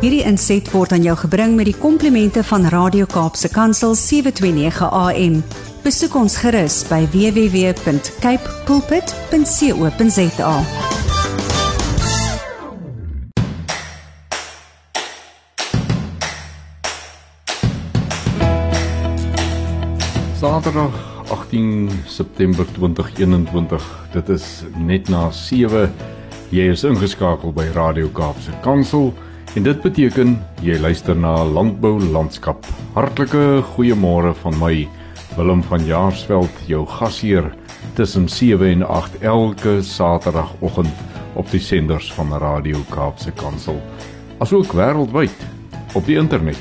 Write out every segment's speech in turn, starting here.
Hierdie inset word aan jou gebring met die komplimente van Radio Kaapse Kansel 729 AM. Besoek ons gerus by www.cape pulpit.co.za. Saterdag 18 September 2021. Dit is net na 7. Jy is ingeskakel by Radio Kaapse Kansel en dit beteken jy luister na Landbou Landskap. Hartlike goeiemôre van my Willem van Jaarsveld, jou gasheer tussen 7 en 8 elke Saterdagoggend op die senders van Radio Kaapse Kansel. Asook wêreldwyd op die internet.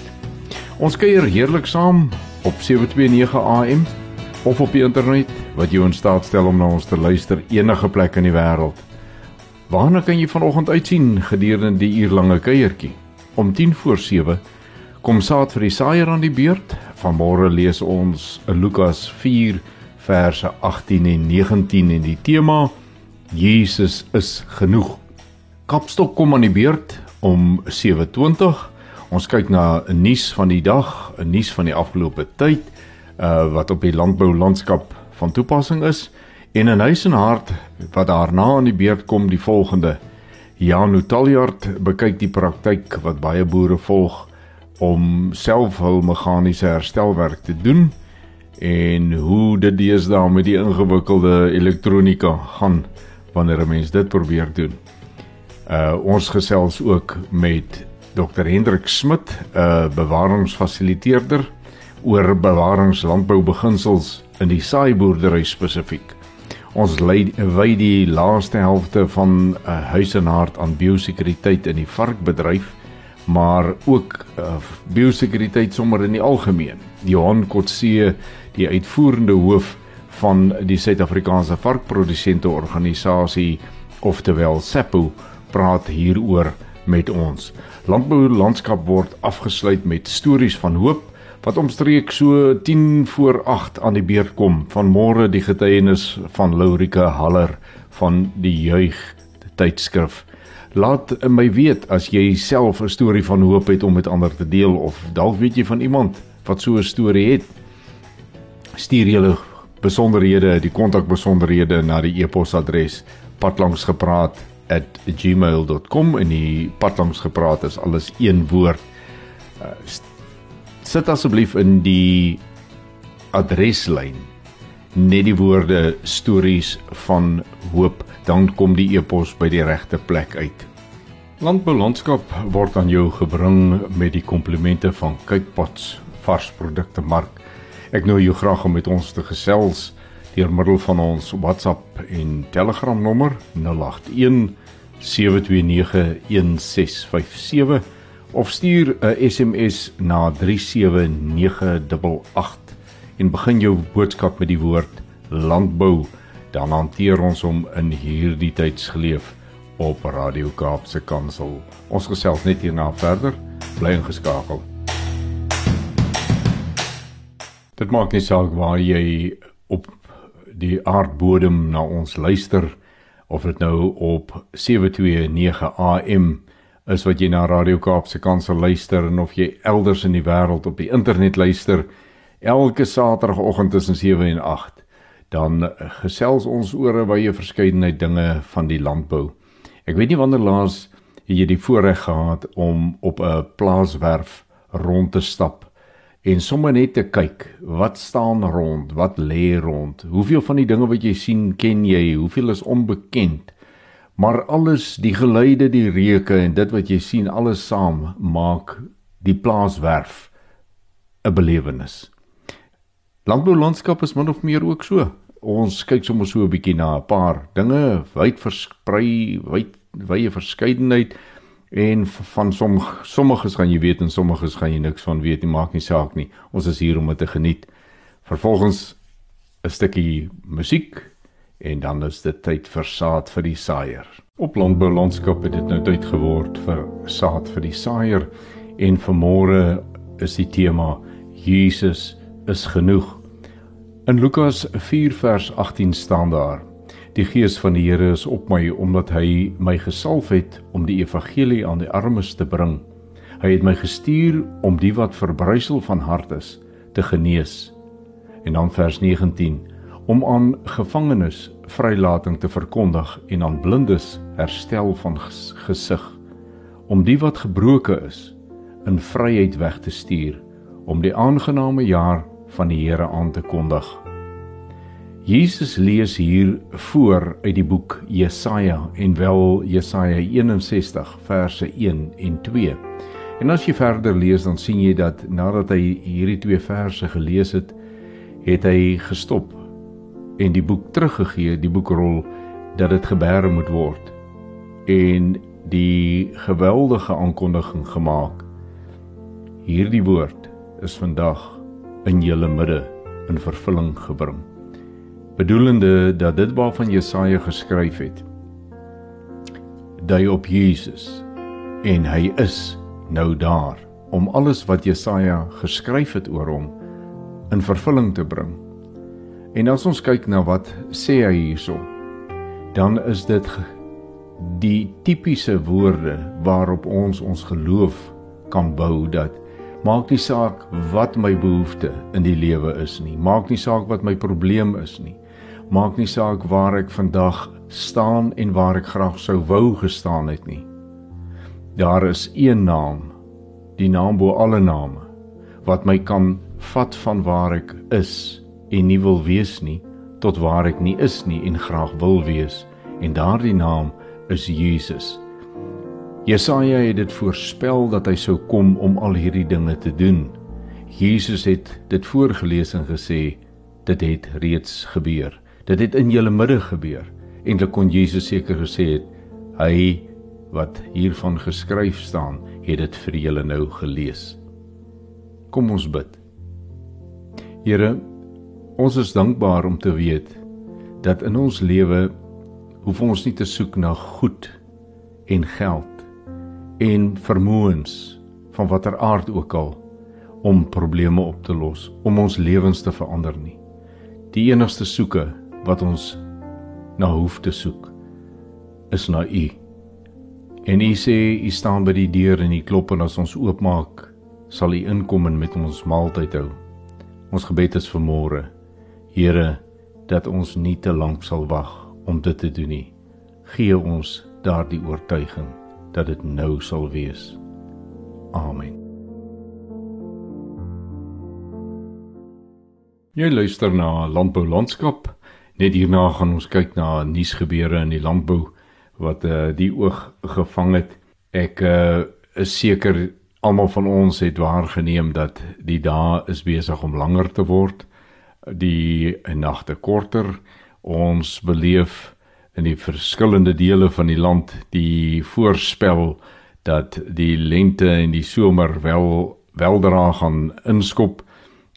Ons kuier heerlik saam op 729 AM of op die internet wat jou in staat stel om na ons te luister enige plek in die wêreld. Waarna kan jy vanoggend uitsien gedurende die uurlange kuiertjie? Om 10 voor 7 kom saad vir die saaier aan die beurt. Vanmôre lees ons Lukas 4 verse 18 en 19 en die tema Jesus is genoeg. Kapstok kom aan die beurt om 7:20 Ons kyk na 'n nuus van die dag, 'n nuus van die afgelope tyd, uh wat op die landbou landskap van toepassing is en 'n huis en hart wat daarna aan die beurt kom die volgende. Jan Utaljard bekyk die praktyk wat baie boere volg om self hul meganiese herstelwerk te doen en hoe dit deesdae met die ingewikkelde elektronika gaan wanneer 'n mens dit probeer doen. Uh ons gesels ook met Dr Hendrik Smit, 'n uh, bewaringsfasiliteerder oor bewaringslandboubeginsels in die saaiboerdery spesifiek. Ons lei wy die laaste helfte van 'n uh, huis en hart aan biosekuriteit in die varkbedryf, maar ook uh, biosekuriteit sommer in die algemeen. Johan Kotse, die uitvoerende hoof van die Suid-Afrikaanse varkprodusente organisasie, oftewel SAPO, praat hieroor met ons. Landbou landskap word afgesluit met stories van hoop wat omstreek so 10 voor 8 aan die beurt kom. Van môre die getuienis van Laurika Haller van die Juig tydskrif. Laat my weet as jy self 'n storie van hoop het om met ander te deel of dalk weet jy van iemand wat so 'n storie het. Stuur julle besonderhede, die kontakbesonderhede na die e-posadres patlangsgepraat @gmail.com en die pad langs gepraat is alles een woord. Uh, sit asseblief in die adreslyn net die woorde stories van hoop dan kom die e-pos by die regte plek uit. Landboulandskap word aan jou gebring met die komplimente van Kykpots varsprodukte mark. Ek nooi jou graag om met ons te gesels deur middel van ons WhatsApp en Telegram nommer 081 07291657 of stuur 'n SMS na 37988 en begin jou boodskap met die woord landbou dan hanteer ons hom in hierdie tydsgeleef op Radio Kaapse Kansel. Ons gesels net hierna verder. Bly ingeskakel. Dit maak nie saak waar jy op die aardbodem na ons luister of dit nou op 729 AM is wat jy na Radio Kaapse Kansel luister en of jy elders in die wêreld op die internet luister elke saterdagoggend tussen 7 en 8 dan gesels ons oor 'n baie verskeidenheid dinge van die landbou. Ek weet nie wanneer laas jy die voorreg gehad om op 'n plaaswerf rond te stap en sommer net te kyk wat staan rond, wat lê rond. Hoeveel van die dinge wat jy sien ken jy, hoeveel is onbekend. Maar alles, die geluide, die reuke en dit wat jy sien, alles saam maak die plaaswerf 'n belewenis. Landboulandskap is min of meer ook so. Ons kyk sommer so 'n bietjie na 'n paar dinge, wyd versprei, wyd wye verskeidenheid En van sommige sommiges gaan jy weet en sommiges gaan jy niks van weet nie, maak nie saak nie. Ons is hier om dit te geniet. Vervolgens 'n stukkie musiek en dan is dit tyd vir saad vir die saaier. Op landbou landskap het dit nou tyd geword vir saad vir die saaier en vanmôre is die tema Jesus is genoeg. In Lukas 4 vers 18 staan daar: Die gees van die Here is op my omdat hy my gesalf het om die evangelie aan die armes te bring. Hy het my gestuur om die wat verbrysel van hart is te genees. En dan vers 19 om aan gevangenes vrylating te verkondig en aan blindes herstel van gesig om die wat gebroken is in vryheid weg te stuur om die aangename jaar van die Here aan te kondig. Jesus lees hier voor uit die boek Jesaja en wel Jesaja 61 verse 1 en 2. En as jy verder lees dan sien jy dat nadat hy hierdie twee verse gelees het, het hy gestop en die boek teruggegee, die boekrol dat dit gebeere moet word. En die geweldige aankondiging gemaak. Hierdie woord is vandag in julle midde in vervulling gebring. Bedoelende dat dit waarvan Jesaja geskryf het, dui op Jesus en hy is nou daar om alles wat Jesaja geskryf het oor hom in vervulling te bring. En as ons kyk na wat sê hy hierso, dan is dit die tipiese woorde waarop ons ons geloof kan bou dat maak nie saak wat my behoefte in die lewe is nie, maak nie saak wat my probleem is nie. Maak nie saak waar ek vandag staan en waar ek graag sou wou gestaan het nie. Daar is een naam, die naam bo alle name, wat my kan vat van waar ek is en nie wil wees nie tot waar ek nie is nie en graag wil wees en daardie naam is Jesus. Jesaja het dit voorspel dat hy sou kom om al hierdie dinge te doen. Jesus het dit voorgeles en gesê dit het reeds gebeur. Dit het in julle midde gebeur. Eintlik kon Jesus seker gesê het hy wat hiervan geskryf staan, het dit vir julle nou gelees. Kom ons bid. Here, Ons is dankbaar om te weet dat in ons lewe hoef ons nie te soek na goed en geld en vermoëns van watter aard ook al om probleme op te los, om ons lewens te verander nie. Die enigste soeke wat ons na hoef te soek is na U. En U sê U staan by die deur en U klop en as ons oopmaak, sal U inkom en met ons maaltyd hou. Ons gebed is vir môre. Here, dat ons nie te lank sal wag om dit te doen nie. Gee ons daardie oortuiging dat dit nou sal wees. Amen. Jy luister na Landbou Landskap. Net hierna gaan ons kyk na nuusgebeure in die landbou wat uh, die oog gevang het. Ek uh, is seker almal van ons het waargeneem dat die dae is besig om langer te word die nagte korter. Ons beleef in die verskillende dele van die land die voorspel dat die lente en die somer wel weldra gaan inskop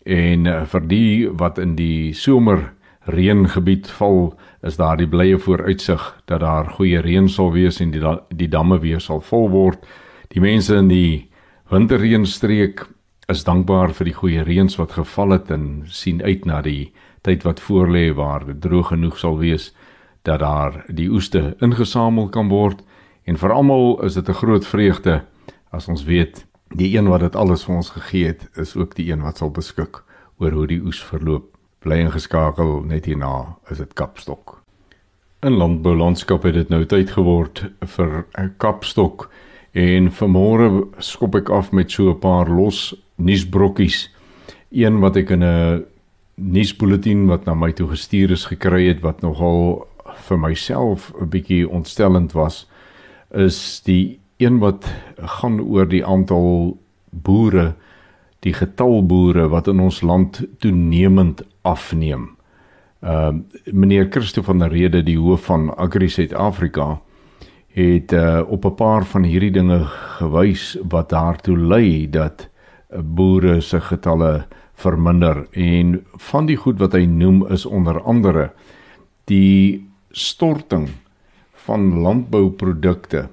en eh, vir die wat in die somer reëngebied val is daar die blye vooruitsig dat daar goeie reën sal wees en die die damme weer sal vol word. Die mense in die winterreënstreek is dankbaar vir die goeie reëns wat geval het en sien uit na die tyd wat voorlê waar dit droog genoeg sal wees dat daar die oeste ingesamel kan word. En vir almal is dit 'n groot vreugde as ons weet die een wat dit alles vir ons gegee het is ook die een wat sal beskik oor hoe die oes verloop. Bly ingeskakel net hierna is dit kapstok. In landboulandskap het dit nou tyd geword vir kapstok. En vanmôre skop ek af met so 'n paar los nuusbrokkies. Een wat ek in 'n nuusbulletin wat na my toe gestuur is gekry het wat nogal vir myself 'n bietjie ontstellend was, is die een wat gaan oor die aantal boere, die getal boere wat in ons land toenemend afneem. Ehm uh, meneer Christo van der Rede, die hoof van Agri Suid-Afrika, het uh, op 'n paar van hierdie dinge gewys wat daartoe lei dat boere se getalle verminder en van die goed wat hy noem is onder andere die storting van landbouprodukte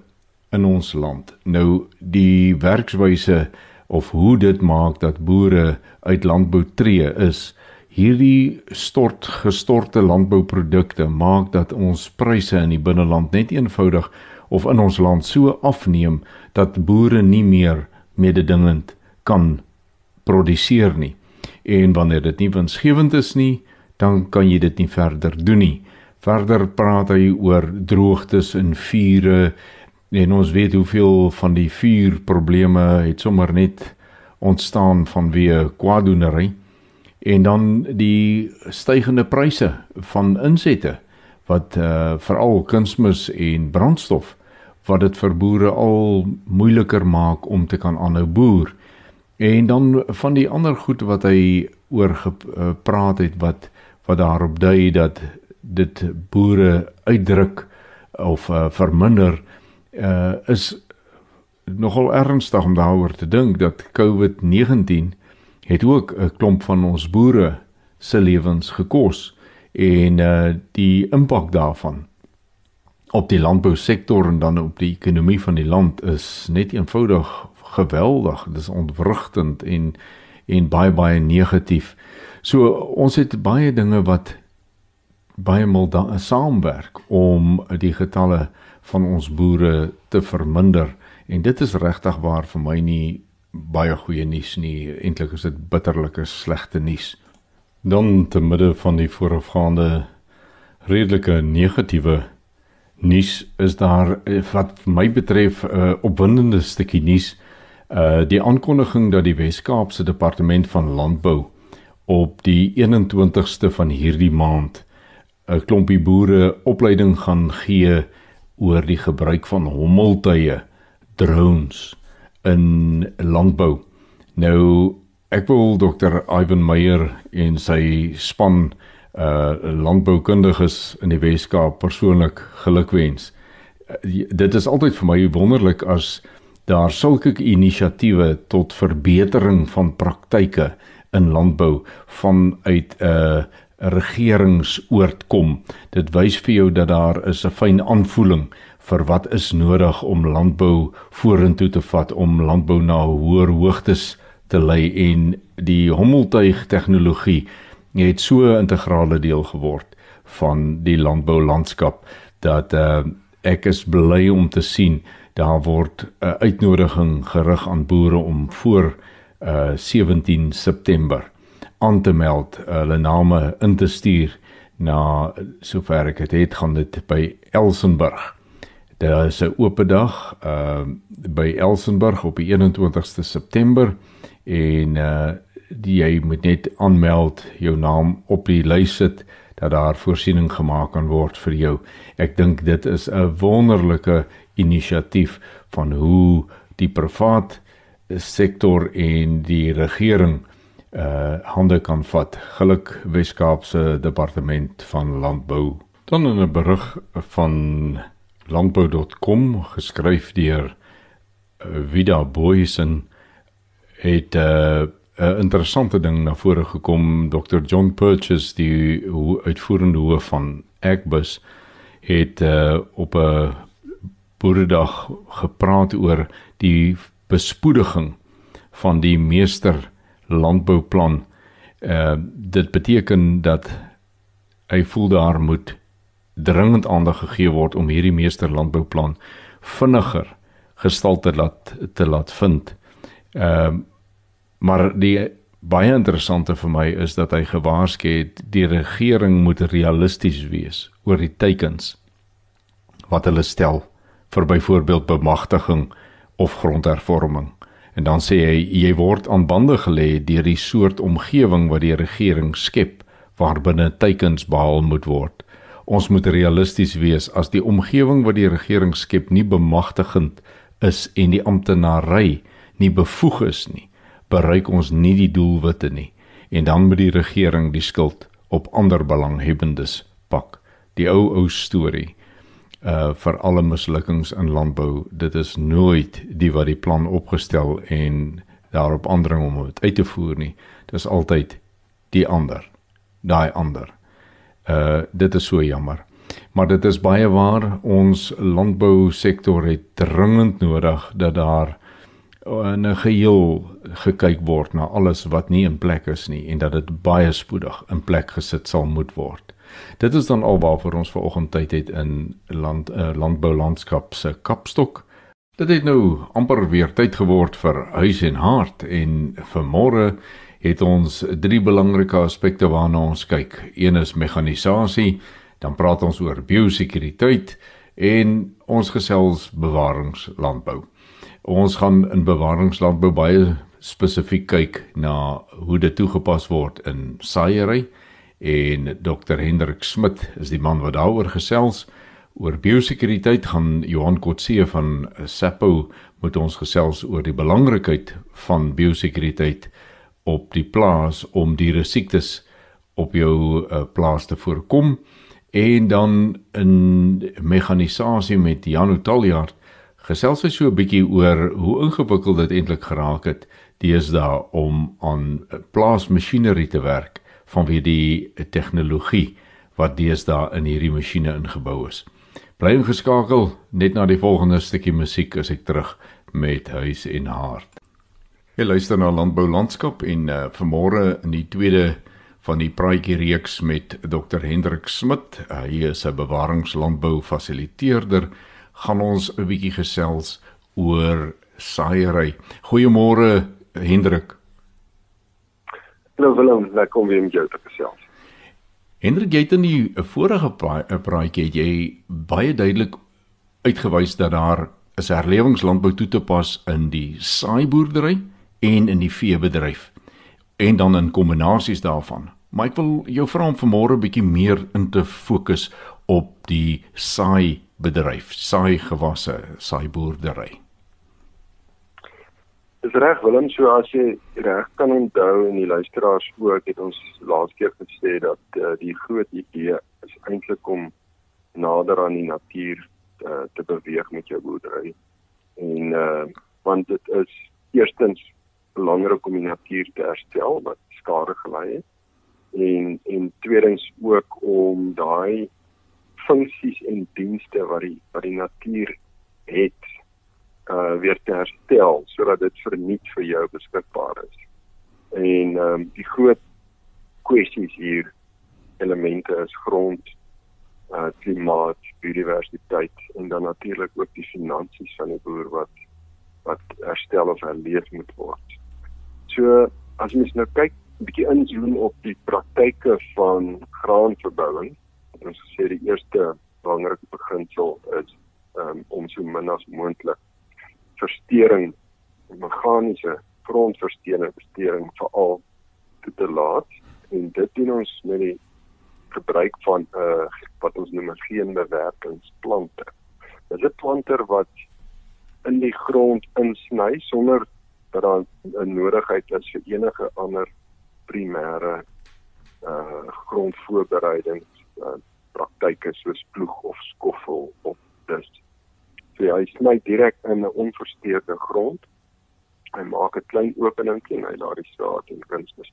in ons land. Nou die werkswyse of hoe dit maak dat boere uit landbou tree is hierdie stort gestorte landbouprodukte maak dat ons pryse in die binneland net eenvoudig of in ons land so afneem dat boere nie meer mededingend kan produseer nie. En wanneer dit nie winsgewend is nie, dan kan jy dit nie verder doen nie. Verder praat hy oor droogtes en vure en ons weet hoeveel van die vuurprobleme het sommer net ontstaan vanweë kwaadoenery en dan die stygende pryse van insette wat uh, veral kunsmis en brandstof wat dit vir boere al moeiliker maak om te kan aanhou boer. En dan van die ander goed wat hy oor gepraat het wat wat daarop dui dat dit boere uitdruk of uh, verminder uh, is nogal ernstig om daaroor te dink dat COVID-19 het ook 'n klomp van ons boere se lewens gekos en uh die impak daarvan op die landbousektor en dan op die ekonomie van die land is net eenvoudig geweldig. Dit is ontwrigtend en en baie baie negatief. So ons het baie dinge wat baie mal saamwerk om die getalle van ons boere te verminder en dit is regtig waar vir my nie baie goeie nuus nie. Eintlik is dit bitterlike slegte nuus. Dan te midde van die voorafgaande redelike negatiewe nuus is daar eh, wat vir my betref 'n uh, opwindende stukkie nuus. Uh die aankondiging dat die Wes-Kaapse Departement van Landbou op die 21ste van hierdie maand 'n klompie boere opleiding gaan gee oor die gebruik van hommeltuie, drones in landbou. Nou ek wil dokter Ivan Meyer en sy span uh landboukundiges in die Weskaap persoonlik gelukwens. Uh, dit is altyd vir my wonderlik as daar sulke inisiatiewe tot verbetering van praktyke in landbou vanuit 'n uh, regeringsoort kom. Dit wys vir jou dat daar is 'n fyn aanvoeling vir wat is nodig om landbou vorentoe te vat om landbou na hoër hoogtes te lei en die hommeltuig tegnologie het so 'n integrale deel geword van die landboulandskap dat uh, ek is bly om te sien daar word 'n uitnodiging gerig aan boere om voor uh, 17 September aan te meld, hulle name in te stuur na sover ek het, het gaan dit by Elsenburg. Daar is 'n oop dag uh by Elsenburg op die 21ste September en uh die jy moet net aanmeld, jou naam op die lys sit dat daar voorsiening gemaak kan word vir jou. Ek dink dit is 'n wonderlike inisiatief van hoe die privaat sektor en die regering uh hande kan vat. Geluk Weskaapse departement van landbou. Dan 'n berig van landbou.com geskryf deur uh, Vida Boysen het 'n uh, interessante ding na vore gekom. Dr John Purchase, die uitvoerende hoof van Agbus, het uh, op 'n boeredag gepraat oor die bespoediging van die meester landbouplan. Uh dit beteken dat hy voel daar moet dringend aandag gegee word om hierdie meester landbouplan vinniger gestalte laat te laat vind. Ehm uh, maar die baie interessante vir my is dat hy gewaarsku het die regering moet realisties wees oor die teikens wat hulle stel vir byvoorbeeld bemagtiging of grondhervorming. En dan sê hy jy word aan bande gelê deur die soort omgewing wat die regering skep waarbinne teikens behaal moet word. Ons moet realisties wees as die omgewing wat die regering skep nie bemagtigend is en die amptenary nie bevoeg is nie, bereik ons nie die doelwitte nie en dan moet die regering die skuld op ander belanghebbendes pak. Die ou ou storie uh vir alle mislukkings in landbou. Dit is nooit die wat die plan opgestel en daarop aandring om dit uit te voer nie. Dit is altyd die ander. Daai ander. Uh dit is so jammer. Maar dit is baie waar ons landbou sektor het dringend nodig dat daar in 'n geheel gekyk word na alles wat nie in plek is nie en dat dit baie spoedig in plek gesit sal moet word. Dit is dan alwaar vir ons vanoggend tyd het in land uh, landbou landskap se kapstok. Dit het nou amper weer tyd geword vir huis en hart en vanmôre het ons drie belangrike aspekte waarna ons kyk. Een is mekanisasie, dan praat ons oor biosekuriteit en ons gesels bewaringslandbou. Ons gaan in bewaringslandbou baie spesifiek kyk na hoe dit toegepas word in saaiery en Dr Hendrik Smit is die man wat daaroor gesels. Oor biosekuriteit gaan Johan Kotse van Sappo moet ons gesels oor die belangrikheid van biosekuriteit op die plaas om diere siektes op jou uh, plaas te voorkom en dan in mekanisasie met Janu Taljaard gesels hy so 'n bietjie oor hoe ingewikkeld dit eintlik geraak het deesdae om aan plaasmasjinerie te werk vanweë die tegnologie wat deesdae in hierdie masjiene ingebou is. Bly ingeskakel net na die volgende stukkie musiek as ek terug met huis en hart. Jy luister na Landbou Landskap en uh, vanmôre in die tweede van die praatjie reeks met Dr Hendrik Smit. Uh, hy is 'n bewaringslandbou fasiliteerder. Gaan ons 'n bietjie gesels oor saaiery. Goeiemôre Hendrik. Hallo Willem, lekker om weer met jou te gesels. Hendrik, jy het in die vorige praatjie jy baie duidelik uitgewys dat daar is herlewingslandbou toe te pas in die saaiboerdery en in die veebedryf en dan in kombinasies daarvan. Maar ek wil jou vra om vanmôre 'n bietjie meer in te fokus op die saai bedryf, saai gewasse, saai boerdery. Dis reg Willem, so as jy reg kan onthou en die luisteraars ook het ons laas keer gesê dat uh, die groot idee is eintlik om nader aan die natuur uh, te beweeg met jou boerdery. En uh want dit is eerstens belangrik om die natuur te herstel wat skade gelei het. En en tweedens ook om daai funksies en dienste wat die wat die natuur het uh weer te herstel sodat dit verniet vir jou beskikbaar is. En ehm um, die groot kwessies hier elemente is grond, uh klimaat, biodiversiteit en dan natuurlik ook die finansies van die boer wat wat herstel of herleef moet word. So as mens nou kyk 'n bietjie inzoom op die praktyke van graanverbouing, ons sê die eerste belangrike beginsel is um, om so min as moontlik versteuring meganiese grondversteuring versteuring veral te te laat en dit doen ons met die gebruik van 'n uh, wat ons noem 'n geenbewerkingsplante. Dis 'n planter wat in die grond insny sonder dat daar 'n nodigheid is vir enige ander primêre uh grondvoorbereidings uh, praktyke soos ploeg of skoffel of dus So hy sny direk in 'n onversteurde grond. Hy maak 'n klein opening en hy laat die saad en kunsmis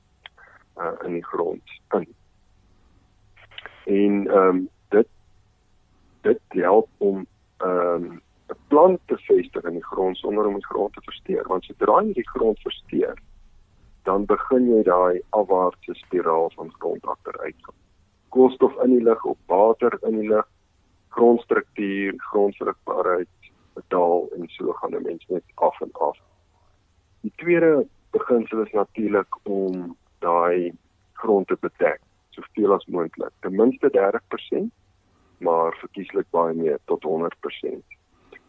uh in die grond in. En ehm um, dit dit help om ehm um, 'n plant te vestig in die grond sonder om die grond te versteur, want sodra jy die grond versteur, dan begin jy daai afwaartse spiraal van grond agteruit. Koolstof in die lug op water in die lug grondstruktuur, grondvrugbaarheid betaal en so gaan 'n mens net af en af. Die tweede beginsel is natuurlik om daai grond te bedek soveel as moontlik, ten minste 30%, maar verkieslik baie meer tot 100%.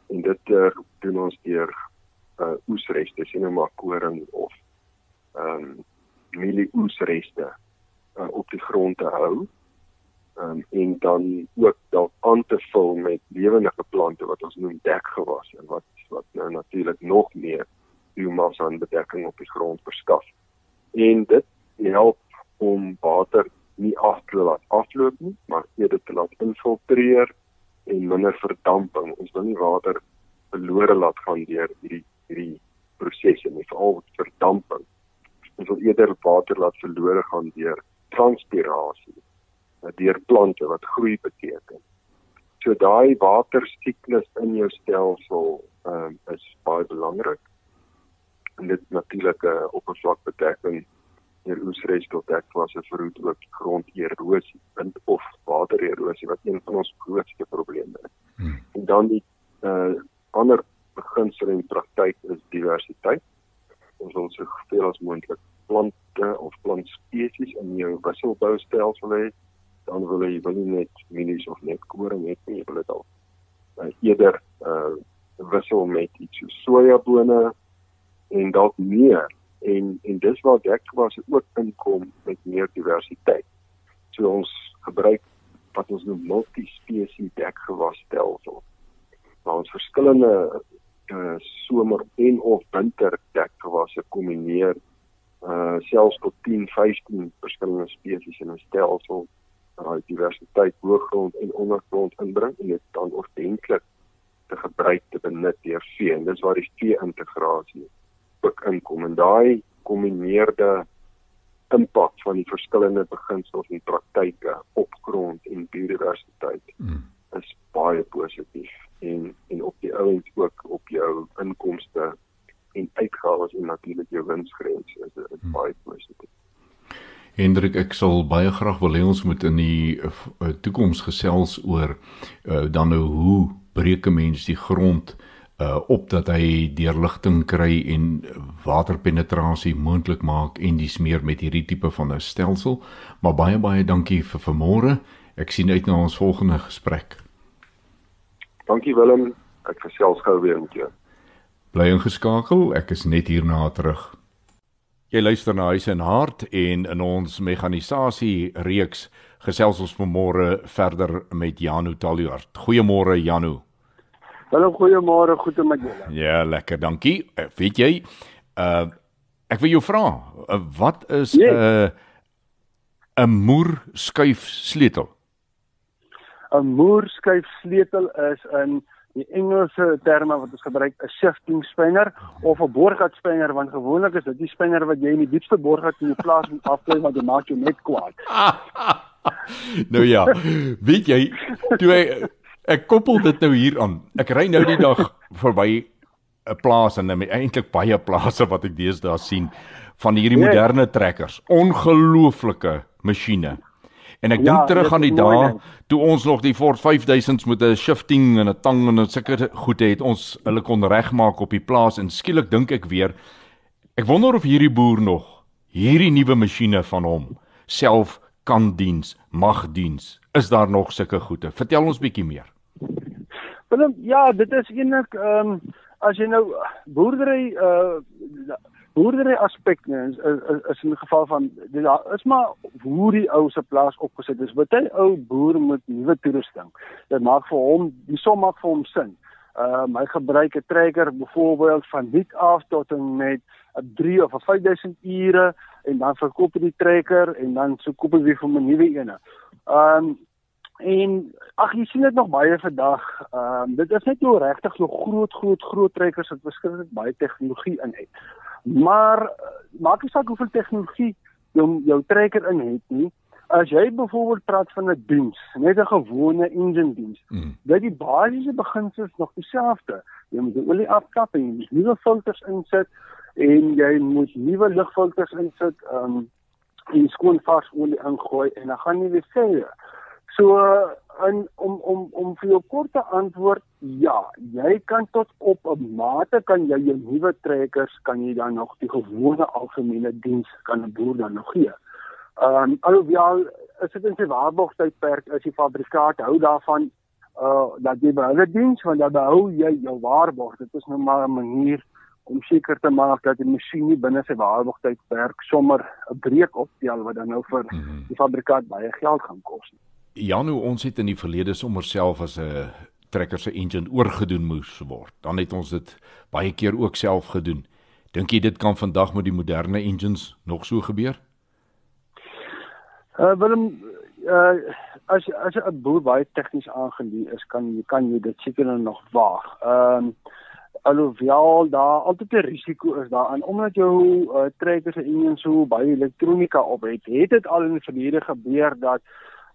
En dit uh, doen ons deur uh oesreste, sien nou maar koring of ehm um, mielie oesreste uh, op die grond te hou um, en dan ook dalk aan te vul met lewendige plante wat ons noem dekgewasse wat wat nou natuurlik nog meer biomassa aan bedekking op die grond verskaf. En dit help om water nie af te laat afloop nie, maar eerder te laat infiltreer en minder verdamping. Ons wil nie water verlore laat gaan deur hierdie hierdie prosesse nie, veral verdamping. Ons wil eerder water laat verlore gaan deur transpirasie deur plante wat groei beteken. So daai watersiklus in jou stelsel um, is baie belangrik. En dit natuurlik 'n uh, oppervlakbedekking hier oesres tot dekwasse verhoed ook gronderosie, wind of watererosie wat een van ons grootste probleme is. Hmm. En dan die uh, ander beginsel en praktyk is diversiteit. Ons wil so veel as moontlik plante of plantspesies in jou wisselboustelsel hê. Dan wil jy wil nie net mielies of net koring hê nie, jy wil dit al uh, eerder uh wissel met iets so sojabone en dalk meer en en dis waar dekgewasse ook inkom met meer diversiteit. So ons gebruik wat ons noem multispesie dekgewasstelsel. Waar ons verskillende uh, somer en of winter dekgewasse kombineer uh selfs tot 10, 15 verskillende spesies in 'n stelsel waar diversiteit hoëgrond en ondergrond inbring en dit dan ordentlik te gebruik te benut deur vee en dis waar die vee integrasie ook inkom en daai kombineerde impak van die verskillende beginsels en praktyke op grond en biodiversiteit mm. is baie positief en en op die ouens ook op jou inkomste en uitgawes en natuurlik jou winsgrens is dit mm. baie positief. Hendrik, ek sal baie graag wil hê ons moet in die uh, toekoms gesels oor uh, dan nou hoe breek 'n mens die grond uh op dat hy deurligting kry en waterpenetrasie moontlik maak en dis meer met hierdie tipe van 'n stelsel. Maar baie baie dankie vir vanmôre. Ek sien uit na ons volgende gesprek. Dankie Willem. Ek gesels gou weer met jou. Bly ingeskakel. Ek is net hierna terug. Jy luister na Huis en Hart en in ons mekanisasie reeks gesels ons vanmôre verder met Janu Taljaard. Goeiemôre Janu. Hallo, goeiemôre, goed met julle. Ja, lekker, dankie. Uh, weet jy, uh ek wil jou vra, uh, wat is 'n nee. 'n uh, moer skuif sleutel? 'n Moer skuif sleutel is in die Engelse terme wat ons gebruik 'n shifting spanner of 'n boorgat spanner want gewoonlik is dit die spanner wat jy in die diepste boorgat in jou plaas moet afklim want dit maak jou net kwaad. nou ja, weet jy, toe hy Ek koppel dit nou hier aan. Ek ry nou die dag verby 'n plaas en eintlik baie plase wat ek deesdae sien van hierdie nee. moderne trekkers. Ongelooflike masjiene. En ek ja, dink terug aan die dae toe ons nog die Ford 5000s met 'n shifting en 'n tang en 'n sulke goed het ons hulle kon regmaak op die plaas en skielik dink ek weer ek wonder of hierdie boer nog hierdie nuwe masjiene van hom self kan diens, mag diens. Is daar nog sulke goede? Vertel ons bietjie meer. Willem, ja, dit is eintlik ehm um, as jy nou boerdery uh boerdery aspek nee, is, is is in geval van dit is maar hoe die ou se plaas opgesit is. Wat 'n ou boer met nuwe toerusting. Dit maak vir hom die som maak vir hom sin. Ehm uh, hy gebruik 'n trekker byvoorbeeld van dit af tot en met 'n 3 of 'n 5000 ure en dan verkoop hy die trekker en dan so koop hy vir 'n nuwe een. Ehm um, En ag jy sien dit nog baie vandag. Ehm um, dit is net nou regtig so groot groot groot trekkers wat beskikbaar baie tegnologie in het. Maar uh, maak nie saak hoeveel tegnologie jou jou trekker in het nie. As jy byvoorbeeld praat van 'n diens, net 'n gewone engine diens, mm. dat die basiese beginsels nog dieselfde. Jy moet die olie afkap en jy moet nuwe filters insit en jy moet nuwe lugfilters insit, ehm um, en skoon vars olie ingooi en dan gaan jy weer sê So in om om om vir jou korte antwoord, ja, jy kan tot op 'n mate kan jy jou nuwe trekkers kan jy dan nog die gewone algemene diens kan 'n boer dan nog gee. Ehm um, alhoewel is dit in sy waarborgtydperk as die fabrikaat hou daarvan uh dat jy by hulle diens want dan hou jy jou waarborg. Dit is nou maar 'n manier om seker te maak dat die masjien nie binne sy waarborgtydperk sommer 'n breek optel wat dan nou vir mhm. die fabrikaat baie geld gaan kos nie. Janu ons het in die verlede sommer self as 'n trekker se engine oorgedoen moes word. Dan het ons dit baie keer ook self gedoen. Dink jy dit kan vandag met die moderne engines nog so gebeur? Uh Willem uh as as 'n boer baie tegnies aangeleë is, kan kan jy dit seker nog waag. Ehm um, alhoewel daar altyd 'n risiko is daaraan omdat jou uh, trekker se engine so baie elektronika op het, het dit al in die verlede gebeur dat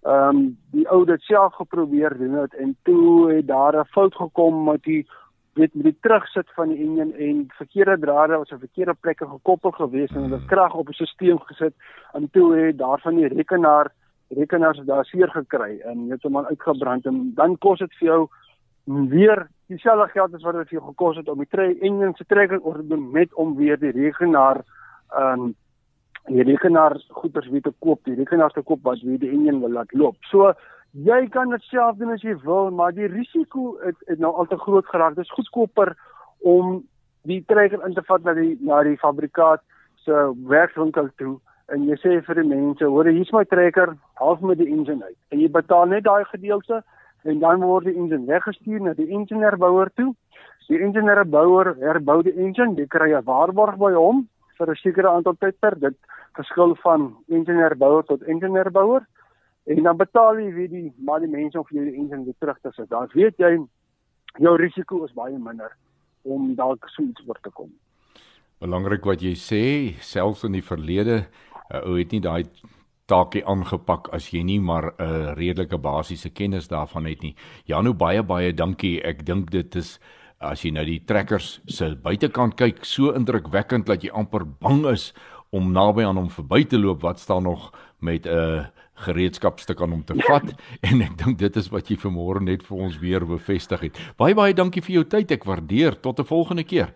ehm um, die ou dit self geprobeer doen het en toe het daar 'n fout gekom met die weet met die terugsit van die enjin en verkeerde drade was op verkeerde plekke gekoppel gewees en hulle krag op 'n stelsel gesit en toe het daarvan die rekenaar rekenaars daar seer gekry en het hom uitgebrand en dan kos dit vir jou weer dieselfde geld as wat dit vir jou gekos het om die engine se trekker oor te doen met om weer die rekenaar ehm um, die rekenaar goeders weer te koop, die rekenaar te koop wat weer die engine wil laat loop. So jy kan dit self doen as jy wil, maar die risiko het, het nou al te groot geraak. Dit is goedkoper om die trekker in te vat na die na die fabrikaat se werkswinkel toe en jy sê vir die mense, hoor hier's my trekker, half met die engine uit. En jy betaal net daai gedeelte en dan word die engine weggestuur na die ingenieurbouer toe. Die ingenieurbouer herbou die engine, jy kry 'n waarborg by hom vir 'n sekere aantal tyd per dit verskil van ingenieurbouer tot ingenieurbouer en dan betaal jy weer die maar die mense of jy die engine weer terug te sit. Dan weet jy jou risiko is baie minder om dalk so iets oor te kom. Belangrik wat jy sê, selfs in die verlede, uh, ou het nie daai taakie aangepak as jy nie maar 'n uh, redelike basiese kennis daarvan het nie. Janu baie baie dankie. Ek dink dit is as jy nou die trekkers se buitekant kyk, so indrukwekkend dat jy amper bang is om naby aan hom verby te loop wat staan nog met 'n uh, gereedskapstuk aan hom te vat en ek dink dit is wat jy vanmôre net vir ons weer bevestig het. Baie baie dankie vir jou tyd. Ek waardeer tot 'n volgende keer.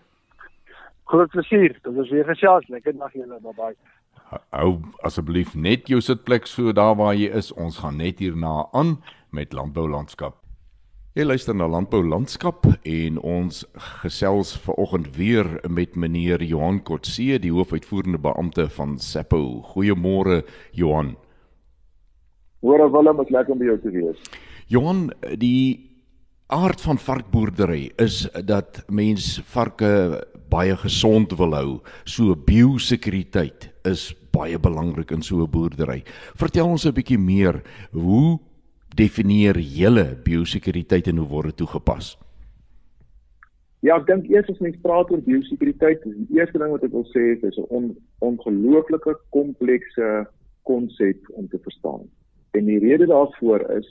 Groot plesier. Dit was weer gesels. Lekker dag julle. Bye bye. Hou asseblief net jou sitplek so daar waar jy is. Ons gaan net hierna aan met landbou landskap. Jy luister na Landbou Landskap en ons gesels vanoggend weer met meneer Johan Kotse, die hoofuitvoerende beampte van Sappo. Goeiemôre Johan. Hoor Willem, is lekker om by jou te wees. Johan, die aard van varkboerdery is dat mens varke baie gesond wil hou. So biosekuriteit is baie belangrik in so 'n boerdery. Vertel ons 'n bietjie meer, hoe definieer julle biosekuriteit en hoe word dit toegepas? Ja, ek dink eers as mens praat oor biosekuriteit, die eerste ding wat ek wil sê is dis 'n on, ongelooflike komplekse konsep om te verstaan. En die rede daarvoor is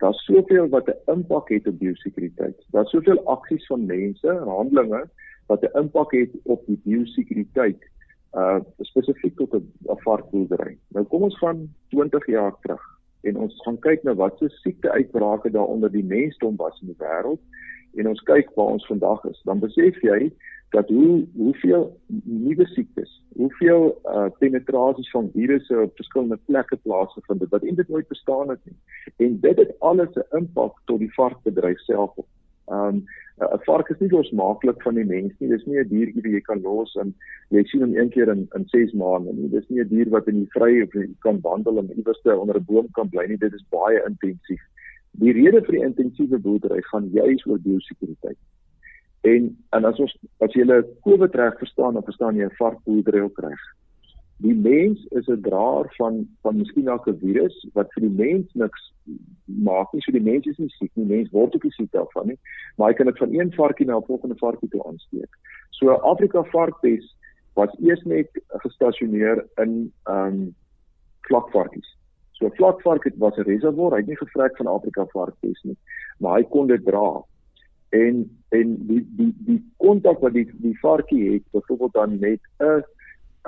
daar's soveel wat 'n impak het op biosekuriteit. Daar's soveel aksies van mense, handelinge wat 'n impak het op die biosekuriteit uh spesifiek tot 'n varkboerdery. Nou kom ons van 20 jaar terug en ons gaan kyk na wat se siekte uitbrake daar onder die mensdom was in die wêreld en ons kyk waar ons vandag is. Dan besef jy dat hoe hoeveel nuwe siektes, hoeveel uh penetrasies van virusse op verskillende plekke plaasgevind het wat eintlik nooit bestaan het nie. En dit het alles 'n impak tot die varkbedryf self op. Um 'n vark is nie losmaaklik van die mens nie. Dis nie 'n dier wat jy kan los en jy sien hom een keer in in 6 maande nie. Dis nie 'n dier wat in die vrye kan wandel en iewers onder 'n boom kan bly nie. Dit is baie intensief. Die rede vir die intensiewe boerdery gaan juis oor biosekuriteit. En en as ons as jy hulle COVID reg verstaan, dan verstaan jy 'n varkboerdery ook reg. Die mens is 'n draer van van miskien dalk 'n virus wat vir die mens niks maak nie. So die mens is nie siek nie. Mens word ook nie siek daarvan nie. Maar hy kan dit van een varkie na 'n volgende varkie toe aansteek. So Afrika varkpes was eers net gestasioneer in ehm um, vlakvarkies. So vlakvark het was 'n reservoir. Hy het nie gevrek van Afrika varkpes nie, maar hy kon dit dra en en die die die kontak wat die die varkie het byvoorbeeld dan met 'n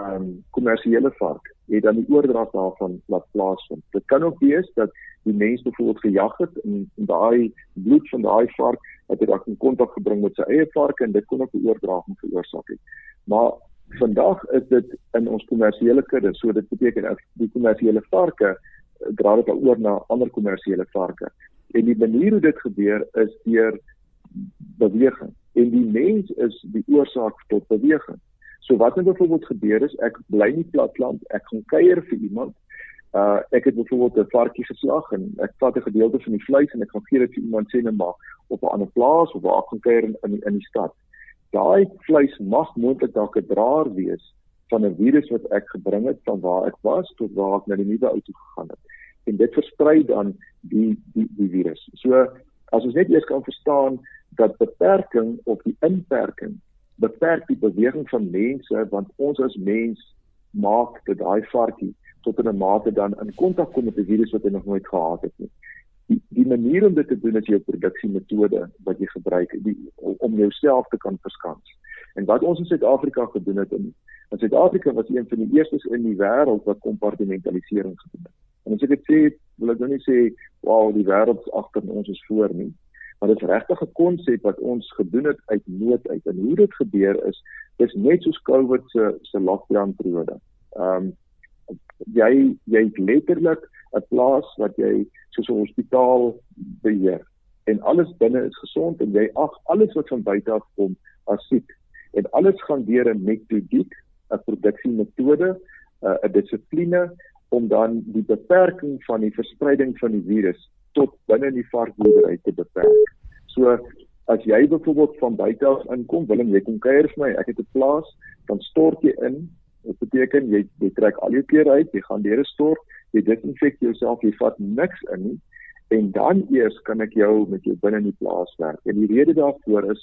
ehm um, kommersiële vark het dan die oordrag daarvan laat plaasvind. Dit kan ook wees dat die mens byvoorbeeld gejag het en daai bloed van daai vark het dit dan in kontak gebring met sy eie varke en dit kon ook 'n oordraging veroorsaak het. Maar vandag is dit in ons kommersiële kudde, so dit beteken dat die kommersiële varke eh, dra dit oor na ander kommersiële varke. En die manier hoe dit gebeur is deur beweging en die mens is die oorsaak tot beweging. So wat het byvoorbeeld gebeur is ek bly nie platland, ek gaan kuier vir iemand. Uh ek het byvoorbeeld 'n varkie geslag en ek vat 'n gedeelte van die vleis en ek gaan gee dit vir iemand sê net maar op 'n ander plaas of waar ek gaan kuier in in die, in die stad. Daai vleis mag moontlik dalk 'n draer wees van 'n virus wat ek gebring het van waar ek was tot waar ek na die nuwe ou toe gegaan het. En dit versprei dan die die die virus. So as ons net eers kan verstaan dat beperking of die inperking beperk die beweging van mense want ons as mens maak dit daai varkie tot 'n mate dan in kontak kom met 'n virus wat hy nog nooit gehad het nie. Die die manier om dit te doen is jou produksiemetode wat jy gebruik die, om jouself te kan verskans. En wat ons in Suid-Afrika gedoen het in in Suid-Afrika was een van die eerstes in die wêreld wat kompartimentalisering gedoen het. En as ek dit sê, wil ek nou nie sê wow, die wêreld agter ons is voor nie. Maar dit is regtig 'n konsep wat ons gedoen het uit nood uit. En hoe dit gebeur is, dis net soos COVID se se lockdown periode. Ehm um, jy jy letterlik 'n plaas wat jy soos 'n hospitaal beheer en alles binne is gesond en jy ag alles wat van buite af kom as siek en alles gaan deur 'n metodiek, 'n produksiemetode, 'n dissipline om dan die beperking van die verspreiding van die virus tot binne die varkboerdery te beperk. So as jy byvoorbeeld van buite af inkom, wil jy kom kuier vir my, ek het 'n plaas, dan stort jy in. Dit beteken jy jy trek al jou klere uit, jy gaan deur 'n stort, jy desinfek jouself, jy vat niks in nie en dan eers kan ek jou met jou binne in die plaas werk. En die rede daarvoor is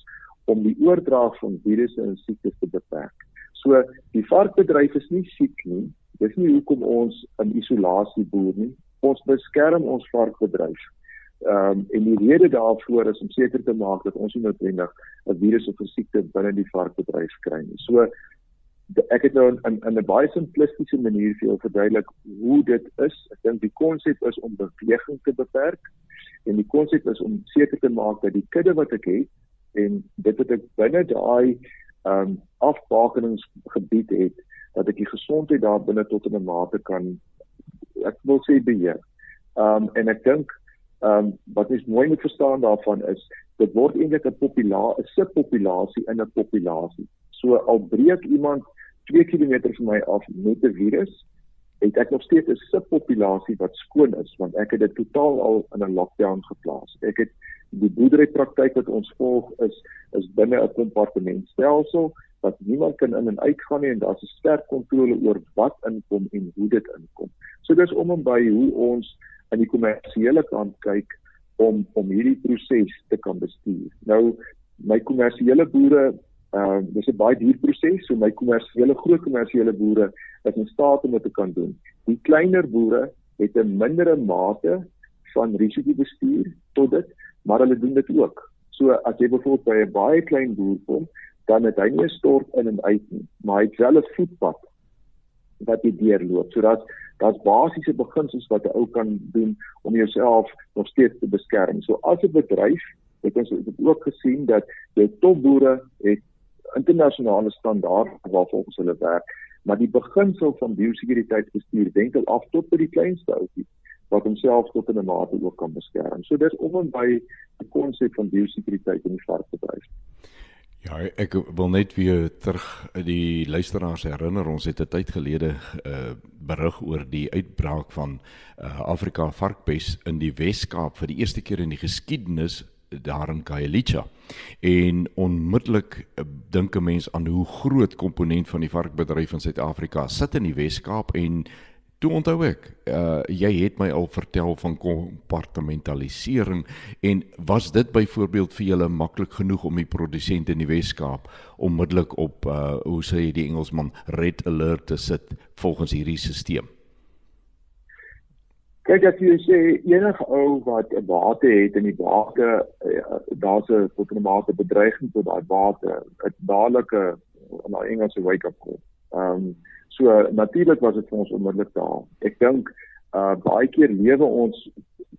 om die oordrag van virusse en siektes te beperk. So die varkbedryf is nie siek nie. Dis nie hoekom ons in isolasie boer nie. Ons beskerm ons varkbedryf. Ehm um, en die rede daarvoor is om seker te maak dat ons nie noodwendig 'n virus of 'n siekte binne die varkbedryf kry nie. So ek het nou in in 'n baie simplistiese manier vir jou verduidelik hoe dit is. Ek dink die konsep is om beweging te beperk en die konsep is om seker te maak dat die kudde wat ek het en dit wat ek binne daai ehm um, afbakeningsgebied het dat ek die gesondheid daar binne tot 'n mate kan ek wil sê beheer. Ehm um, en ek dink ehm um, wat is mooi moet verstaan daarvan is dit word eintlik 'n populasie, 'n subpopulasie in 'n populasie. So al breek iemand 2 km van my af met 'n virus, het ek nog steeds 'n subpopulasie wat skoon is want ek het dit totaal al in 'n lockdown geplaas. Ek het die boerderypraktyk wat ons volg is is binne 'n kompartementstelsel wat niemand kan in en uit gaan nie en daar's 'n sterk kontrole oor wat inkom en hoe dit inkom. So dis om en by hoe ons aan die kommersiële kant kyk om om hierdie proses te kan bestuur. Nou my kommersiële boere Ehm uh, dis 'n baie duur proses, so my kommersiële groot kommersiële boere is in staat om dit te kan doen. Die kleiner boere het 'n mindere mate van risikobestuur tot dit, maar hulle doen dit ook. So as jy byvoorbeeld by 'n baie klein boer kom, dan het hy nie 'n stort in en uit nie, maar hy het wel 'n voetpad wat jy deurloop. So dat daar's basiese beginsels wat 'n ou kan doen om jouself nog steeds te beskerm. So as 'n bedryf het ons het ook gesien dat jou topboere het internasionale standaard waarvolgens hulle werk, maar die beginsel van biosekuriteitsbestuur wenkel af tot by die kleinste ouetjie wat homself tot 'n mate ook kan beskerm. So dis om en by die konsep van biosekuriteit in die varkbedryf. Ja, ek wil net weer terug die luisteraars herinner ons het 'n tyd gelede uh, berig oor die uitbraak van uh, Afrika varkpes in die Wes-Kaap vir die eerste keer in die geskiedenis daar in Khayelitsha. En onmiddellik eh, dink 'n mens aan hoe groot komponent van die varkbedryf in Suid-Afrika sit in die Wes-Kaap en toe onthou ek, uh, jy het my al vertel van kompartmentalisering en was dit byvoorbeeld vir julle maklik genoeg om die produsente in die Wes-Kaap onmiddellik op uh, hoe sê jy die Engelsman red alert te sit volgens hierdie stelsel? Kyk as jy sê enige ou wat 'n bate het en die bate uh, daar's 'n tot 'n mate bedreiging tot daai bate, 'n dadelike in daai Engelse wake up call. Um, so natuurlik was dit vir ons onmiddellik daar. Ek dink uh baie keer lewe ons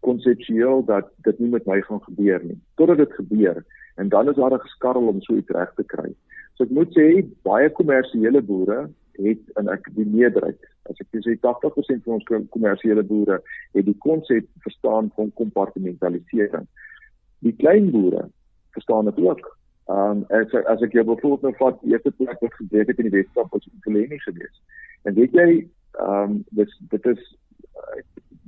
konseptueel dat dit nie met my gaan gebeur nie. Totdat dit gebeur en dan is daar 'n geskarrel om so iets reg te kry. So ek moet sê baie kommersiële boere het in ek die meerderheid as ek sê 80% van ons kommersiële boere het die konsep verstaan van kompartmentalisering. Die klein boere verstaan dit ook. Ehm um, as as ek jou byvoorbeeld nou vat, die eerste plek wat gebeur het in die Weskaap was in Kolenie gewees. En weet jy, ehm um, dis dit is uh,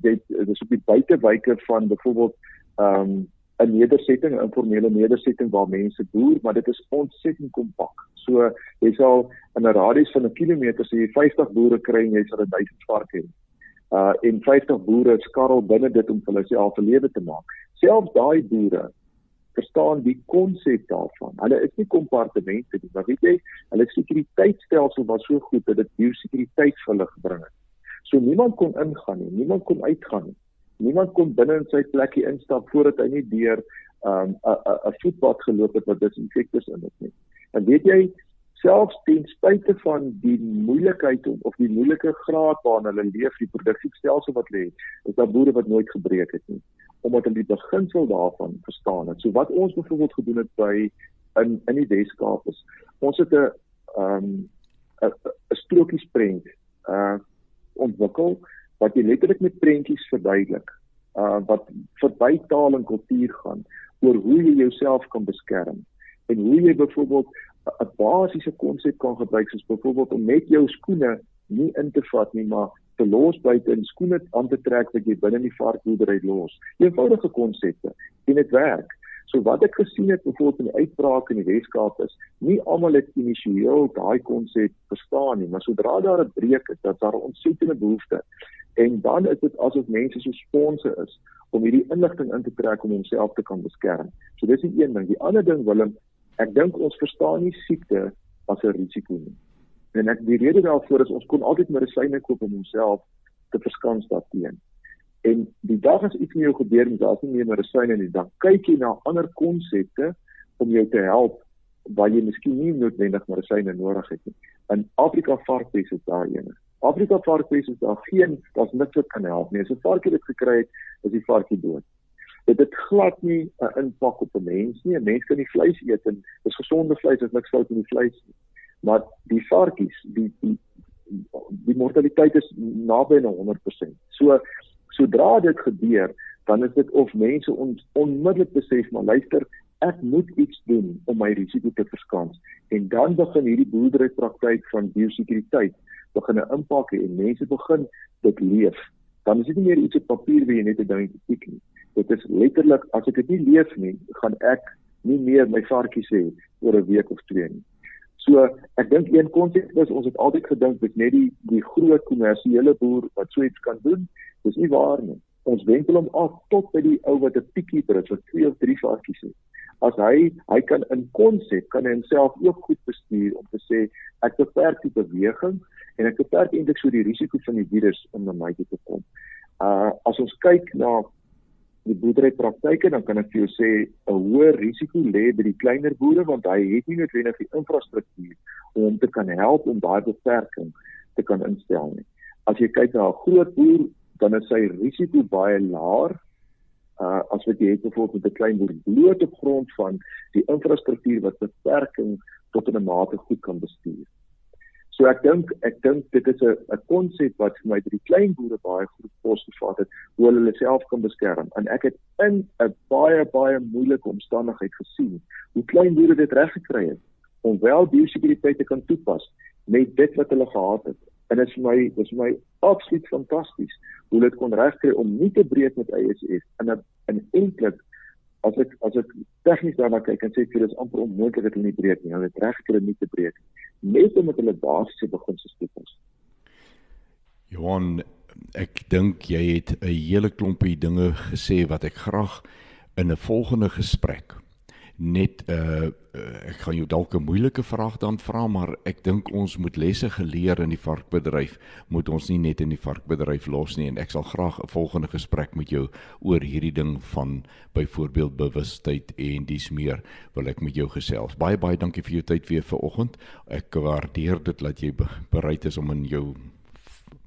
dit is op die buitewyke van byvoorbeeld ehm um, 'n nedersetting, 'n informele nedersetting waar mense boer, maar dit is ontsettend kompak. So jy sal in 'n radius van 'n kilometer sê jy 50 boere kry en jy sal 1000 varke hê. Uh en 50 boere skarrel binne dit om hulle self 'n lewe te maak. Selfs daai boere verstaan die konsep daarvan. Hulle is nie kompartemente nie, maar weet jy, hulle sekuriteitstelsel was so goed dat dit biosekuriteit vir hulle gebring het. So niemand kon ingaan nie, niemand kon uitgaan nie. Niemand kon binne in sy plekkie instap voordat hy nie deur um, 'n 'n voetpad geloop het wat desinfektus in het nie. En weet jy, selfs ten spyte van die moeilikheid of die moeilike graad waarin hulle leef, die produksiestelsel wat lê, is daar boere wat nooit gebreek het nie omdat hulle die beginsel daarvan verstaan het. So wat ons byvoorbeeld gedoen het by in in die Weskaap is ons het 'n ehm um, 'n strokiesprent uh ontwikkel wat jy letterlik met prentjies verduidelik uh wat verby taal en kultuur gaan oor hoe jy jouself kan beskerm en hoe jy byvoorbeeld 'n basiese konsep kan gebruik soos byvoorbeeld om net jou skoene nie in te vat nie maar te los buite en skoene aan te trek wat jy binne in die varkboerdery los. Eenvoudige konsepte en dit werk. So wat ek gesien het byvoorbeeld in die uitbraak in die Weskaap is, nie almal het initieel daai konsep verstaan nie, maar sodra daar 'n breek is, dat daar 'n ontsettende behoefte. En dan is dit asof mense so sponse is om hierdie inligting in te trek om homself te kan beskerm. So dis die een ding. Die ander ding Willem, ek dink ons verstaan nie siekte as 'n risiko nie. En ek die rede daarvoor is ons kon altyd medisyne koop om onsself te verskans daarteen. En die dag as iets met jou gebeur en daar's nie meer medisyne nie, dan kyk jy na ander konsepte om jou te help waar jy miskien nie noodwendig medisyne nodig het nie. In Afrika varkpes is daar een. Afrika varkpes is daar geen, daar's niks wat kan help nie. As 'n varkie dit gekry het, is die varkie dood. Dit het glad nie 'n impak op 'n mens nie. 'n Mens kan nie vleis eet en dis gesonde vleis, is niks fout met die vleis nie. Maar die varkies, die die die mortaliteit is naby aan 100%. So sodra dit gebeur, dan is dit of mense ons onmiddellik besef maar luister, ek moet iets doen om my risiko te verskans. En dan begin hierdie boerderypraktyk van biosekuriteit begin 'n impak hê en mense begin dit leef. Dan is dit nie meer iets op papier wie jy net 'n ding tik nie. Dit is letterlik as ek dit nie leef nie, gaan ek nie meer my varkies hê oor 'n week of twee nie. So ek dink een konsep is ons het altyd gedink dit net die die groot kommersiële boer wat so iets kan doen. Dis nie waar nie. Ons wentel hom af tot by die ou wat 'n piekieper is wat twee of drie varkies het. As hy hy kan in konsep kan hy homself ook goed bestuur om te sê ek beperk die beweging en ek beperk eintlik so die risiko van die virus na my toe te kom. Uh as ons kyk na die boerderypraktyke dan kan ek vir jou sê 'n hoër risiko lê by die kleiner boere want hy het nie noodwendig die infrastruktuur om hom te kan help om daai beperking te kan instel nie. As jy kyk na 'n groot boer dan is sy risiko baie laer uh as wat jy het byvoorbeeld met 'n klein boer bloot op grond van die infrastruktuur wat beperking tot 'n mate goed kan bestuur. So ek dink ek dink dit is 'n 'n konsep wat vir my by die klein boere baie goed posgevat het hoe hulle hulle self kan beskerm. En ek het in 'n baie baie moeilike omstandigheid gesien hoe klein boere dit reg gekry het om wel biosekuriteit te kan toepas met dit wat hulle gehad het. En dit is vir my dit is vir my absoluut fantasties hoe dit kon regkry om nie te breek met ISS en in eintlik as ek as ek tegnies daarna kyk en sê vir dis amper onmoontlik dat hulle nie breek nie. Hulle het regkry om nie te breek net omdat hulle basiese beginsels toepas. Johan, ek dink jy het 'n hele klompie dinge gesê wat ek graag in 'n volgende gesprek net 'n uh, uh, ek gaan jou dalk 'n moeilike vraag dan vra maar ek dink ons moet lesse geleer in die varkbedryf moet ons nie net in die varkbedryf los nie. En ek sal graag 'n volgende gesprek met jou oor hierdie ding van byvoorbeeld bewustheid en dis meer wil ek met jou gesels. Baie baie dankie vir jou tyd weer vanoggend. Ek waardeer dit dat jy bereid is om in jou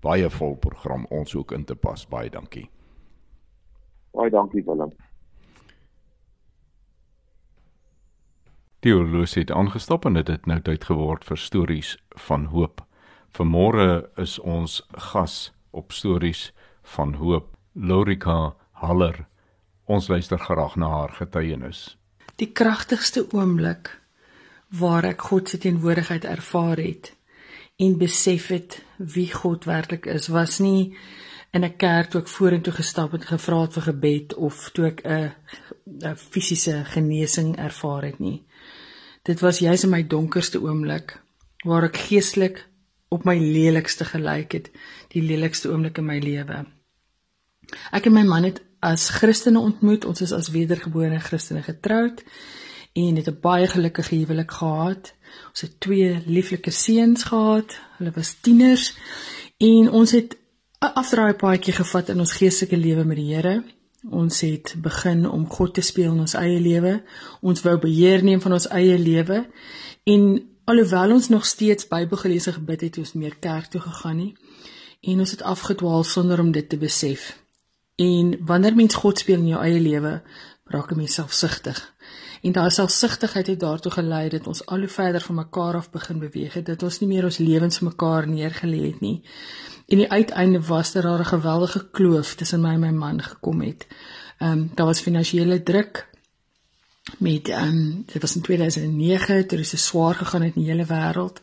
baie vol program ons ook in te pas. Baie dankie. Baie dankie Willem Horlosie het aangestop en dit het nou tyd geword vir stories van hoop. Vanmôre is ons gas op stories van hoop, Lorika Haller. Ons luister graag na haar getuienis. Die kragtigste oomblik waar ek God se teenwoordigheid ervaar het en besef het wie God werklik is, was nie in 'n kerk toe ek vorentoe gestap het gevra het vir gebed of toe ek 'n fisiese genesing ervaar het nie. Dit was juis in my donkerste oomblik waar ek geestelik op my lelikste gelyk het, die lelikste oomblik in my lewe. Ek en my man het as Christene ontmoet, ons is as wedergebore Christene getroud en het 'n baie gelukkige huwelik gehad. Ons het twee lieflike seuns gehad. Hulle was tieners en ons het 'n afdraai paadjie gevat in ons geestelike lewe met die Here. Ons het begin om God te speel in ons eie lewe. Ons wou beheer neem van ons eie lewe en alhoewel ons nog steeds Bybel gelees en gebid het, het ons meer kerk toe gegaan nie en ons het afgedwaal sonder om dit te besef. En wanneer mens God speel in jou eie lewe, raak 'n mens selfsugtig. En daai selfsugtigheid het daartoe gelei dat ons al hoe verder van mekaar af begin beweeg het, dat ons nie meer ons lewens mekaar neergelê het nie. En die uiteinde was dat daar 'n geweldige kloof tussen my en my man gekom het. Ehm um, daar was finansiële druk met ehm um, dit was in 2009 toe dit so swaar gegaan het in die hele wêreld.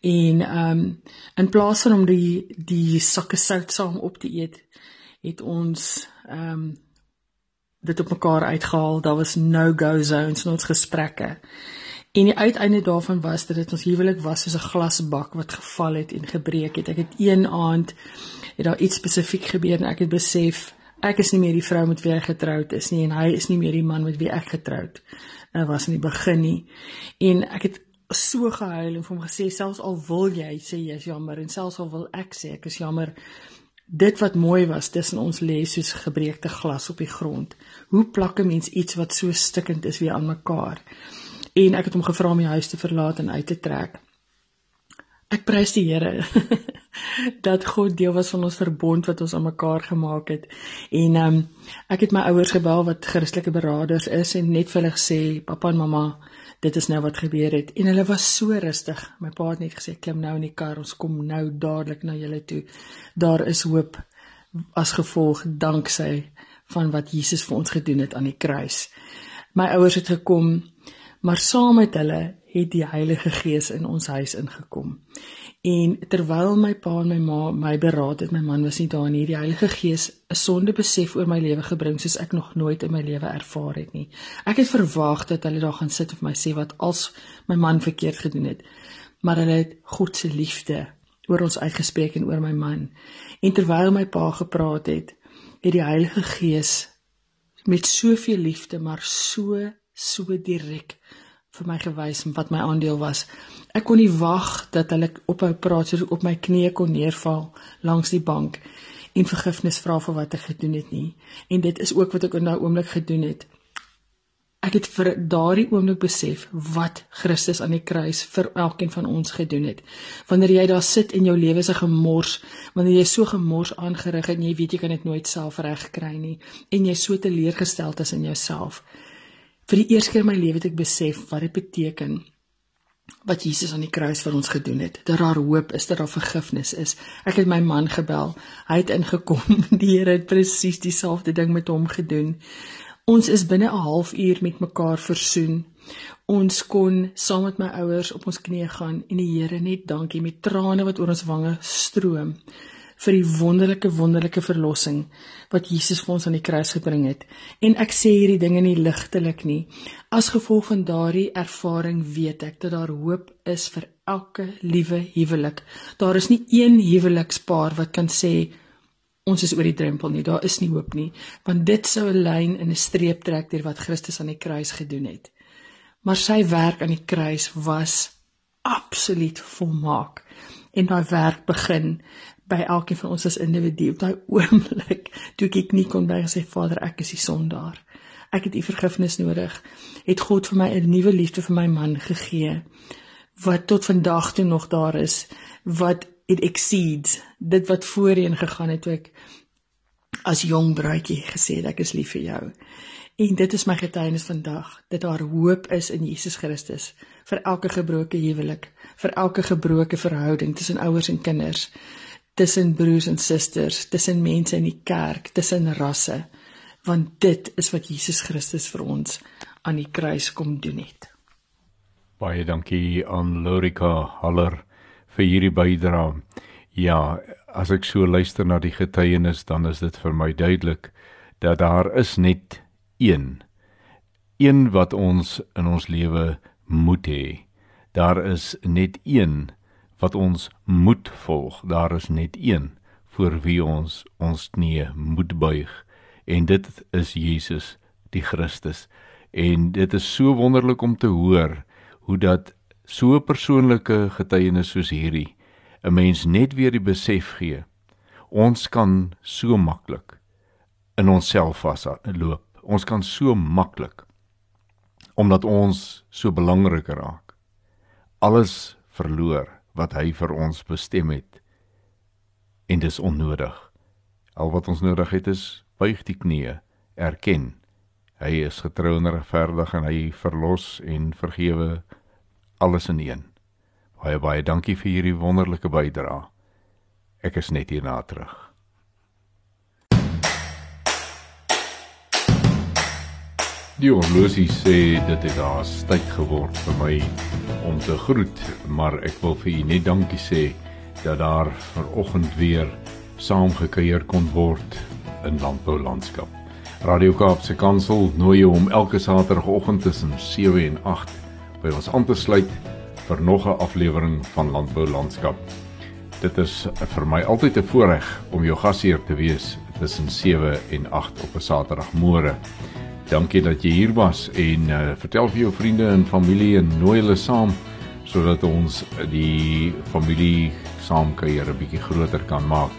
En ehm um, in plaas van om die die sakke sout saam op te eet, het ons ehm um, dit op mekaar uitgehaal. Daar was no-go zones in ons gesprekke. En die uiteinde daarvan was dat dit ons huwelik was soos 'n glasbak wat geval het en gebreek het. Ek het een aand het daar iets spesifiek gebeur en ek het besef ek is nie meer die vrou met wie ek getroud is nie en hy is nie meer die man met wie ek getroud uh, was in die begin nie. En ek het so gehuil en vir hom gesê selfs al wil jy sê jy is jammer en selfs al wil ek sê ek is jammer dit wat mooi was tussen ons lê soos gebreekte glas op die grond. Hoe plak 'n mens iets wat so stikkend is weer aan mekaar? En ek het hom gevra om die huis te verlaat en uit te trek. Ek prys die Here dat God deel was van ons verbond wat ons aan mekaar gemaak het. En ehm um, ek het my ouers gebel wat Christelike beraders is en net vir hulle gesê, pappa en mamma, dit is nou wat gebeur het en hulle was so rustig. My pa het net gesê klim nou in die kar, ons kom nou dadelik na julle toe. Daar is hoop as gevolg danksy van wat Jesus vir ons gedoen het aan die kruis. My ouers het gekom, maar saam met hulle het die Heilige Gees in ons huis ingekom. En terwyl my pa en my ma my beraad het, my man was nie daar nie, die Heilige Gees 'n sonde besef oor my lewe gebring soos ek nog nooit in my lewe ervaar het nie. Ek het verwag dat hulle daar gaan sit en vir my sê wat als my man verkeerd gedoen het. Maar hulle het God se liefde oor ons uitgespreek en oor my man. En terwyl my pa gepraat het, het die Heilige Gees met soveel liefde maar so so direk vir my gewys wat my aandeel was. Ek kon nie wag dat hulle ophou praat so op my knieë kon neerval langs die bank en vergifnis vra vir wat ek gedoen het nie. En dit is ook wat ek in daai oomblik gedoen het. Ek het vir daardie oomblik besef wat Christus aan die kruis vir elkeen van ons gedoen het. Wanneer jy daar sit en jou lewe se gemors, wanneer jy so gemors aangerig het en jy weet jy kan dit nooit self regkry nie en jy so teleurgesteld is in jouself, Vir die eerste keer in my lewe het ek besef wat dit beteken wat Jesus aan die kruis vir ons gedoen het. Dat daar hoop is, dat daar vergifnis is. Ek het my man gebel. Hy het ingekom. Die Here het presies dieselfde ding met hom gedoen. Ons is binne 'n halfuur met mekaar versoen. Ons kon saam met my ouers op ons knieë gaan en die Here net dankie met trane wat oor ons wange stroom vir die wonderlike wonderlike verlossing wat Jesus vir ons aan die kruis gebring het. En ek sê hierdie dinge nie ligtelik nie. As gevolg van daardie ervaring weet ek dat daar hoop is vir elke liewe huwelik. Daar is nie een huwelikspaar wat kan sê ons is oor die drempel nie. Daar is nie hoop nie, want dit sou 'n lyn in 'n streep trek deur wat Christus aan die kruis gedoen het. Maar sy werk aan die kruis was absoluut volmaak en daai werk begin by elkeen van ons as individu op daai oomblik toe ek nie kon by sê Vader ek is die sondaar. Ek het u vergifnis nodig. Het God vir my 'n nuwe liefde vir my man gegee wat tot vandag toe nog daar is wat it exceeds dit wat voorheen gegaan het toe ek as jong bruidjie gesê het ek is lief vir jou. En dit is my getuienis vandag dat daar hoop is in Jesus Christus vir elke gebroke huwelik, vir elke gebroke verhouding tussen ouers en kinders tussen broers en susters, tussen mense in die kerk, tussen rasse, want dit is wat Jesus Christus vir ons aan die kruis kom doen het. Baie dankie aan Lorika Haller vir hierdie bydrae. Ja, as ek so luister na die getuienis, dan is dit vir my duidelik dat daar is net een een wat ons in ons lewe moet hê. Daar is net een wat ons moet volg. Daar is net een voor wie ons ons knie moet buig en dit is Jesus die Christus. En dit is so wonderlik om te hoor hoe dat so 'n persoonlike getuienis soos hierdie 'n mens net weer die besef gee. Ons kan so maklik in onsself vasloop. Ons kan so maklik omdat ons so belangrik raak alles verloor wat hy vir ons bestem het. En dis onnodig. Al wat ons nodig het is buig die knieë, erken hy is getrou en regverdig en hy verlos en vergewe alles in een. Baie baie dankie vir hierdie wonderlike bydrae. Ek is net hierna terug. Die horlosie sê dit het daar tyd geword vir my om te groet, maar ek wil vir u net dankie sê dat daar vanoggend weer saamgekuier kon word in landbou landskap. Radio Kaapse Kansel nooi jou om elke saterdagoggend tussen 7 en 8 by ons aan te sluit vir nog 'n aflewering van landbou landskap. Dit is vir my altyd 'n voorreg om jou gasheer te wees tussen 7 en 8 op 'n Saterdagmôre. Dankie dat jy hier was en uh, vertel vir jou vriende en familie en nooi hulle saam sodat ons die familie saamkuier 'n bietjie groter kan maak.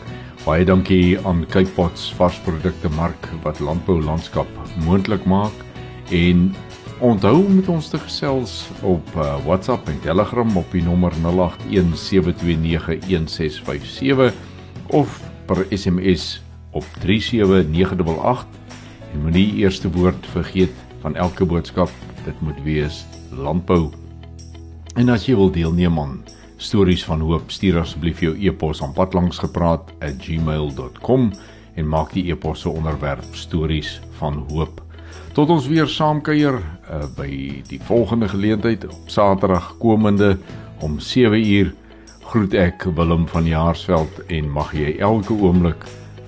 Baie dankie aan Cape Pots varsprodukte mark wat landbou landskap moontlik maak en onthou om met ons te gesels op uh, WhatsApp en Telegram op die nommer 0817291657 of per SMS op 37988 En moenie eerste woord vergeet van elke boodskap. Dit moet wees landbou. En as jy wil deelneem aan stories van hoop, stuur asseblief jou e-pos aan padlangsgepraat@gmail.com en maak die e-pos se onderwerp stories van hoop. Tot ons weer saamkuier uh, by die volgende geleentheid op Saterdag komende om 7uur groet ek Willem van Jaarsveld en mag jy elke oomblik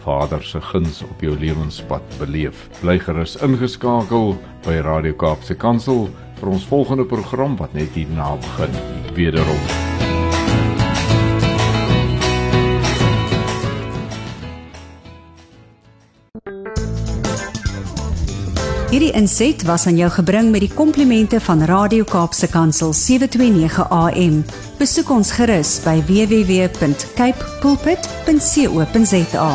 Vader se guns op jou lewenspad beleef. Bly gerus ingeskakel by Radio Kaapse Kansel vir ons volgende program wat net hierna begin. Wederom. Hierdie inset was aan jou gebring met die komplimente van Radio Kaapse Kansel 729 AM. Besoek ons gerus by www.cape pulpit.co.za.